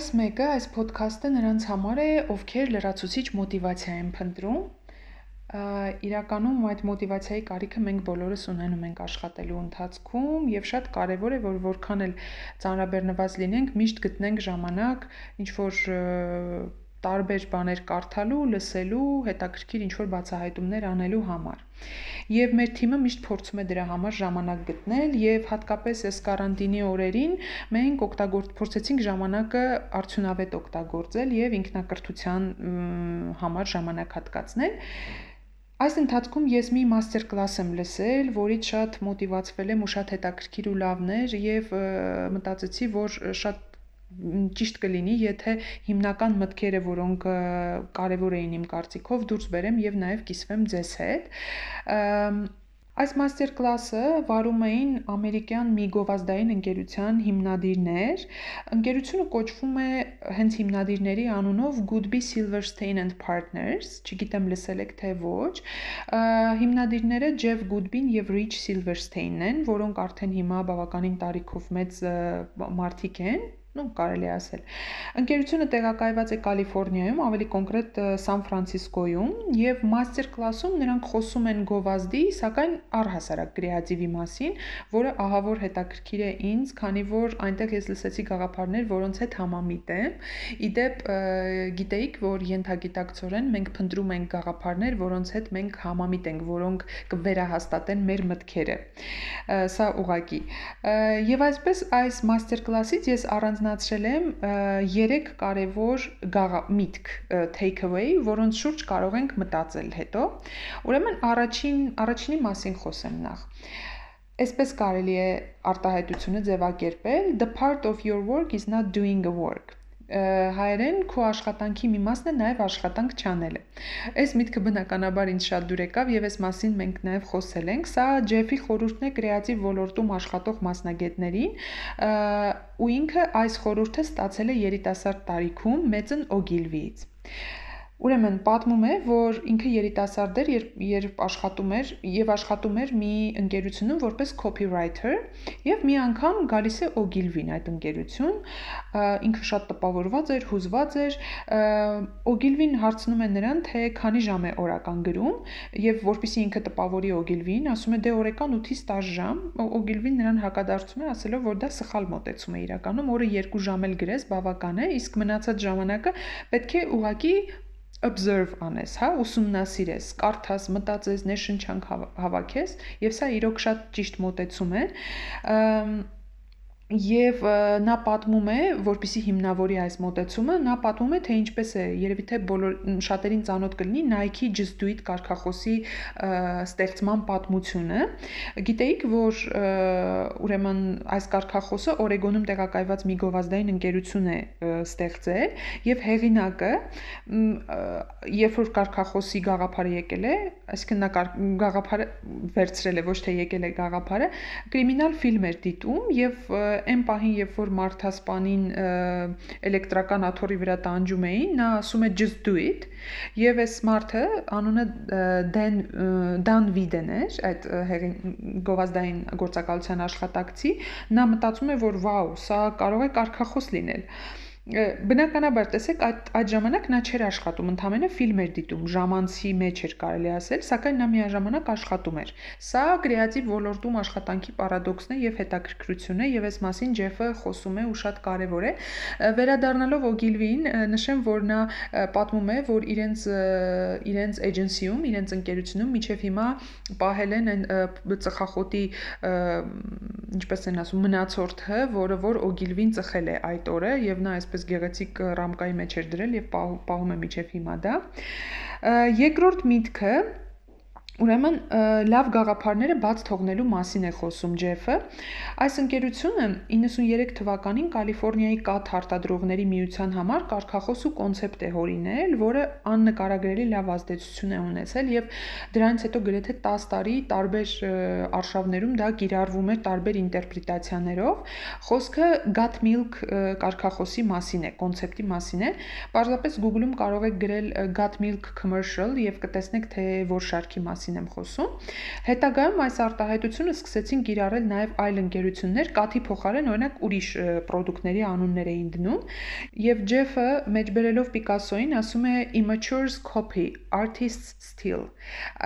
այս մեկը, այս ոդքասթը նրանց համար է, ովքեր լրացուցիչ մոտիվացիա են փնտրում։ Իրականում այդ մոտիվացիայի կարիքը մենք բոլորս ունենում ենք աշխատելու ընթացքում եւ շատ կարեւոր է, որ որքան էլ ծանրաբեռնված լինենք, միշտ գտնենք ժամանակ ինչ որ տարբեր բաներ կարդալու, լսելու, հետաքրքիր ինչ-որ բացահայտումներ անելու համար։ Եվ մեր թիմը միշտ փորձում է դրա համար ժամանակ գտնել եւ հատկապես այս կարանտինի օրերին մենք օգտագործ փորձեցինք ժամանակը արդյունավետ օգտագործել եւ ինքնակրթության համար ժամանակ հատկացնել։ Այս ընթացքում ես մի մաստեր կլաս եմ լսել, որից շատ մոտիվացվել եմ ու շատ հետաքրքիր ու լավն էր եւ մտածեցի, որ շատ ճիշտ կլինի, եթե հիմնական մտքերը, որոնք կարևոր էին իմ կարծիքով, դուրս բերեմ եւ նաեւ կիսվեմ ձեզ հետ։ Այս մաստեր կլասը վարում էին ամերիկյան մի գովազդային ընկերության հիմնադիրներ։ Ընկերությունը կոչվում է հենց հիմնադիրների անունով Goodby Silverstein and Partners, չգիտեմ լսել եք թե ոչ։ Հիմնադիրները Jeff Goodby-ն եւ Rich Silverstein-ն են, որոնք արդեն հիմա բավականին տարիքով մեծ մարդիկ են նո կարելի է ասել։ Ընկերությունը տեղակայված է Կալիֆոռնիայում, ավելի կոնկրետ Սան Ֆրանցիսկոյում, եւ մաստեր կլասում նրանք խոսում են գովազդի, սակայն առհասարակ կրեատիվի մասին, որը ահավոր հետաքրքիր է ինձ, քանի որ այնտեղ ես լսեցի գաղափարներ, որոնց հետ համամիտ եմ։ Իդեպ գիտեիք, որ ենթագիտակցորեն մենք փնտրում ենք գաղափարներ, որոնց հետ մենք համամիտ ենք, որոնք կվերահաստատեն մեր մտքերը։ Սա ուղակի։ Եվ այսպես այս մաստեր կլասից ես առանց առանձնացրել եմ 3 կարևոր միտք take away, որոնց շուրջ կարող ենք մտածել հետո։ Ուրեմն առաջին առաջինի մասին խոսեմ նախ։ Այսպես կարելի է արտահայտությունը ձևակերպել. The part of your work is not doing a work հայերեն քո աշխատանքի մի մասն է նաև աշխատանք չանելը։ Այս միտքը բնականաբար ինձ շատ դուր եկավ եւ այս մասին մենք նաև խոսել ենք։ Սա Ջեֆի խորհուրդն է կրեատիվ ոլորտում աշխատող մասնագետներին, ու ինքը այս խորհուրդը ստացել է երիտասարդ տարիքում Մեծն Օգիլվիից։ Ուրեմն պատմում է, որ ինքը երիտասարդ էր, երբ երբ աշխատում էր եւ աշխատում էր մի ընկերությունում որպես copywriter եւ մի անգամ գալիս է Օգիլվին այդ ընկերություն, ինքը շատ տպավորված էր, հուզված էր, Օգիլվին հարցնում է նրան, թե քանի ժամ է օրական գրում եւ որpիսի ինքը տպավորի Օգիլվին, ասում է դե օրական 8-ից 10 ժամ, Օգիլվին նրան հակադարձում է ասելով, որ դա սխալ մոտեցում է իրականում, օրը 2 ժամ էլ գրես բավական է, իսկ մնացած ժամանակը պետք է ուղակի observe անես, հա, ուսումնասիրես, կարդաս, մտածես, ներշնչանք հավաքես, եւ սա իրոք շատ ճիշտ մոտեցում է։ Եվ նա պատմում է, որpիսի հիմնավորի այս մոտեցումը, նա պատմում է, թե ինչպես է, երևի թե բոլոր շատերին ծանոթ կլինի Nike Just Do It կարգախոսի ստեղծման պատմությունը։ Գիտեիք, որ ուրեմն այս կարգախոսը Օրեգոնում տեղակայված մի գովազդային ընկերություն է ստեղծել եւ հեղինակը երբ որ կարգախոսի գաղափարը եկել է, այսինքն նա գաղափարը վերցրել է, ոչ թե եկել է գաղափարը, կրիմինալ ֆիլմ էր դիտում եւ այն պահին, երբ որ մարդասպանին էլեկտրական աթոռի վրա տանջում էին, նա ասում է just do it, եւ այս մարդը անունը Dan Dan Viden էր, այդ գովազդային գործակալության աշխատակցի, նա մտածում է, որ վաու, սա կարող է կարգախոս լինել բնականաբար տեսեք այդ այդ ժամանակ նա չէր աշխատում, ընդամենը ֆիլմ էր դիտում, ժամանցի մեջ էր կարելի ասել, սակայն նա միաժամանակ աշխատում էր։ Սա կրեատիվ ոլորտում աշխատանքի պարադոքսն է եւ հետաքրքրությունն է եւ այս մասին Ջեֆը խոսում է ու շատ կարեւոր է։ Վերադառնալով Օգիլվին, նշեմ, որ նա պատմում է, որ իրենց իրենց էջենսիում, իրենց ընկերությունում միջև հիմա պահել են այն ծխախոտի ինչպես են ասում, մնացորդը, որը որ Օգիլվին ծխել է այդ օրը եւ նա այսպես գեղեցիկ ռամկայի մեջ էր դրել եւ պահում է միջև հիմա դա։ Երկրորդ միտքը Ուրեմն լավ գաղափարները բաց թողնելու մասին է խոսում Ջեֆը։ Այս ընկերությունը 93 թվականին Կալիֆոռնիայի կաթ արտադրողների միության համար կարգախոս ու կոնցեպտ է հորինել, որը աննկարագրելի լավ ազդեցություն է ունեցել եւ դրանից հետո գրեթե 10 տարի տարբեր արշավներում դա կիրառվում էր տարբեր ինտերպրետացիաներով։ Խոսքը Got Milk կարգախոսի մասին է, կոնցեպտի մասին է։ Պարզապես Google-ում կարող եք գրել Got Milk commercial եւ կտեսնեք թե որ շարքի մասին մասին եմ խոսում։ Հետագայում այս արտահայտությունը սկսեցին կիրառել նաև այլ ընկերություններ, կաթի փոխարեն օրինակ ուրիշ ապրանքների անուններ էին դնում, եւ Ջեֆը մեջբերելով Պիկասոին ասում է immatures copy, artists steal։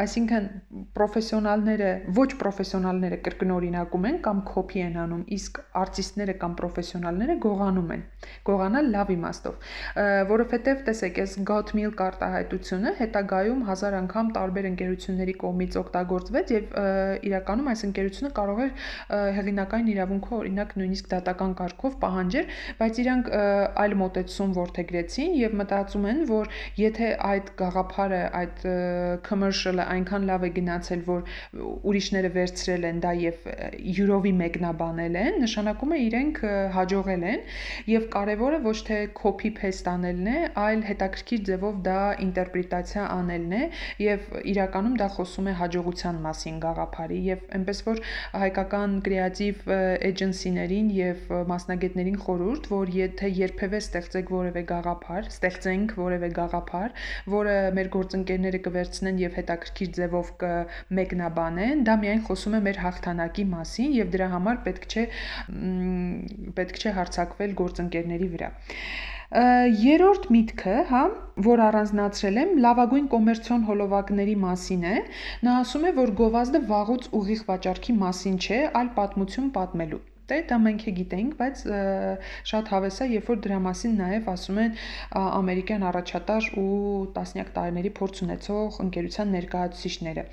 Այսինքն պրոֆեսիոնալները, ոչ պրոֆեսիոնալները կրկնօրինակում են կամ copy են անում, իսկ արտիստները կամ պրոֆեսիոնալները գողանում են։ Գողանալ լավ իմաստով, որովհետև տեսեք, այս got milk արտահայտությունը հետագայում հազար անգամ տարբեր ընկերությունների ընկերների կողմից օգտագործվեց եւ իրականում այս ընկերությունը կարող էր հեղինակային իրավունքով օրինակ նույնիսկ դատական կարգով պահանջեր, բայց իրանք այլ մոտեցում ворթեգրեցին եւ մտածում են, որ եթե այդ գաղափարը, այդ commercial-ը այնքան լավ է գնացել, որ ուրիշները վերցրել են դա եւ յուրովի մեկնաբանել են, նշանակում է իրենք հաջողել են եւ կարեւորը ոչ թե copy paste անելն է, այլ հետաքրքիր ձևով դա ինտերպրետացիա անելն է եւ իրականում դա խոսում է հաջողության մասին գաղափարի եւ այնպես որ հայկական կրեատիվ էջենսիներին եւ մասնագետներին խորհուրդ, որ եթե երբևէ ստեղծեք որևէ գաղափար, ստեղծենք որևէ գաղափար, որը մեր գործընկերները կվերցնեն եւ հետաքրքիր ձևով կմեկնաբանեն, դա միայն խոսում է մեր հաղթանակի մասին եւ դրա համար պետք չէ պետք չէ հարցակվել գործընկերների վրա։ Երորդ միտքը, հա, որ առանձնացրել եմ, լավագույն կոմերցիոն հոլովակների մասին է։ Նա ասում է, որ գովազդը վաղուց ուղիղ վաճառքի մասին չէ, այլ պատմություն պատմելու։ Դե դա մենք է գիտենք, բայց շատ հավես է, երբ որ դրա մասին նաև ասում են ամերիկյան առաջատար ու տասնյակ տարիների փորձ ունեցող ընկերության ներկայացուցիչները։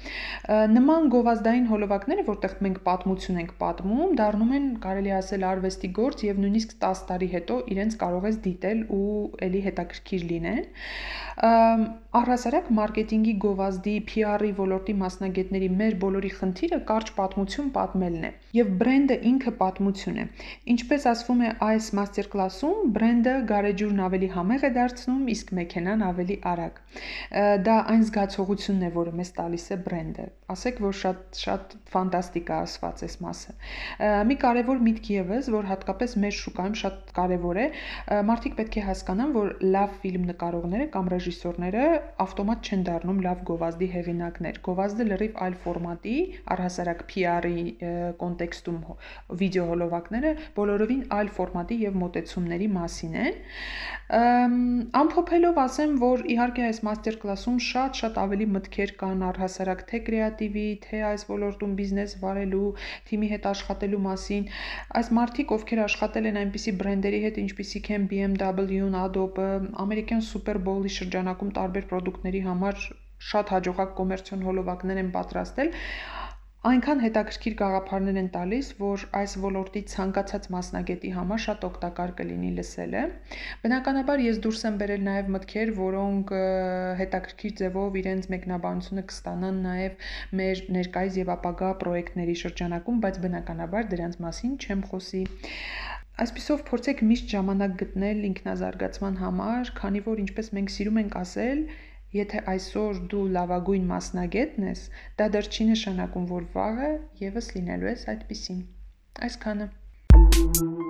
Նման գովազդային հոլովակները, որտեղ մենք պատմություն ենք պատմում, դառնում են կարելի ասել արվեստի գործ եւ նույնիսկ 10 տարի հետո իրենց կարող ես դիտել ու ելի հետաքրքիր լինեն։ Առհասարակ մարքեթինգի գովազդի PR-ի ոլորտի մասնագետների մեր բոլորի խնդիրը կարճ պատմություն պատմելն է։ Եվ բրենդը ինքը պատմություն պատմություն է։ Ինչպես ասվում է այս մաստեր-կլասում, բրենդը գարեջուրն ավելի համեղ է դարձնում, իսկ մեքենան ավելի արագ։ Դա այն զգացողությունն է, որը մեզ տալիս է բրենդը։ Ասեք, որ շատ շատ ֆանտաստիկ է ասված այս մասը։ Մի կարևոր միտք եւս, որ հատկապես մեր շուկայում շատ կարևոր է, մարդիկ պետք է հասկանան, որ լավ ֆիլմ նկարողները կամ ռեժիսորները ավտոմատ չեն դառնում լավ գովազդի հեղինակներ։ Գովազդը լրիվ այլ ֆորմատի, առհասարակ PR-ի կոնտեքստում վիդեո հոլովակները բոլորովին այլ ֆորմատի եւ մոտեցումների մասին են։ Ամփոփելով ասեմ, որ իհարկե այս մաստեր-կլասում շատ-շատ ավելի մտքեր կան առհասարակ թե կրեատիվի, թե այս ոլորտում բիզնես վարելու, թիմի հետ աշխատելու մասին։ Այս մարդիկ, ովքեր աշխատել են այնպիսի բրենդերի հետ, ինչպիսիք են BMW-ն, Adobe-ը, ամերիկյան Super Bowl-ի շրջանակում տարբեր ապրանքների համար շատ հաջողակ կոմերցիոն հոլովակներ են պատրաստել, այնքան հետաքրքիր գաղափարներ են տալիս, որ այս ոլորտի ցանկացած մասնագետի համար շատ օգտակար կլինի լսելը։ Բնականաբար ես դուրս եմ բերել նաև մտքեր, որոնք հետաքրքիր ձևով իրենց մեկնաբանությունը կստանան նաև մեր ներկայիս եւ ապագա պրոյեկտների շրջանակում, բայց բնականաբար դրանց մասին չեմ խոսի։ Այսպիսով փորձեք միշտ ժամանակ գտնել ինքնազարգացման համար, քանի որ ինչպես մենք սիրում ենք ասել, Եթե այսօր դու լավագույն մասնագետն ես, դա դեռ չի նշանակում, որ վաղը եւս լինելու ես այդպեսին։ Այսքանը։ Thank you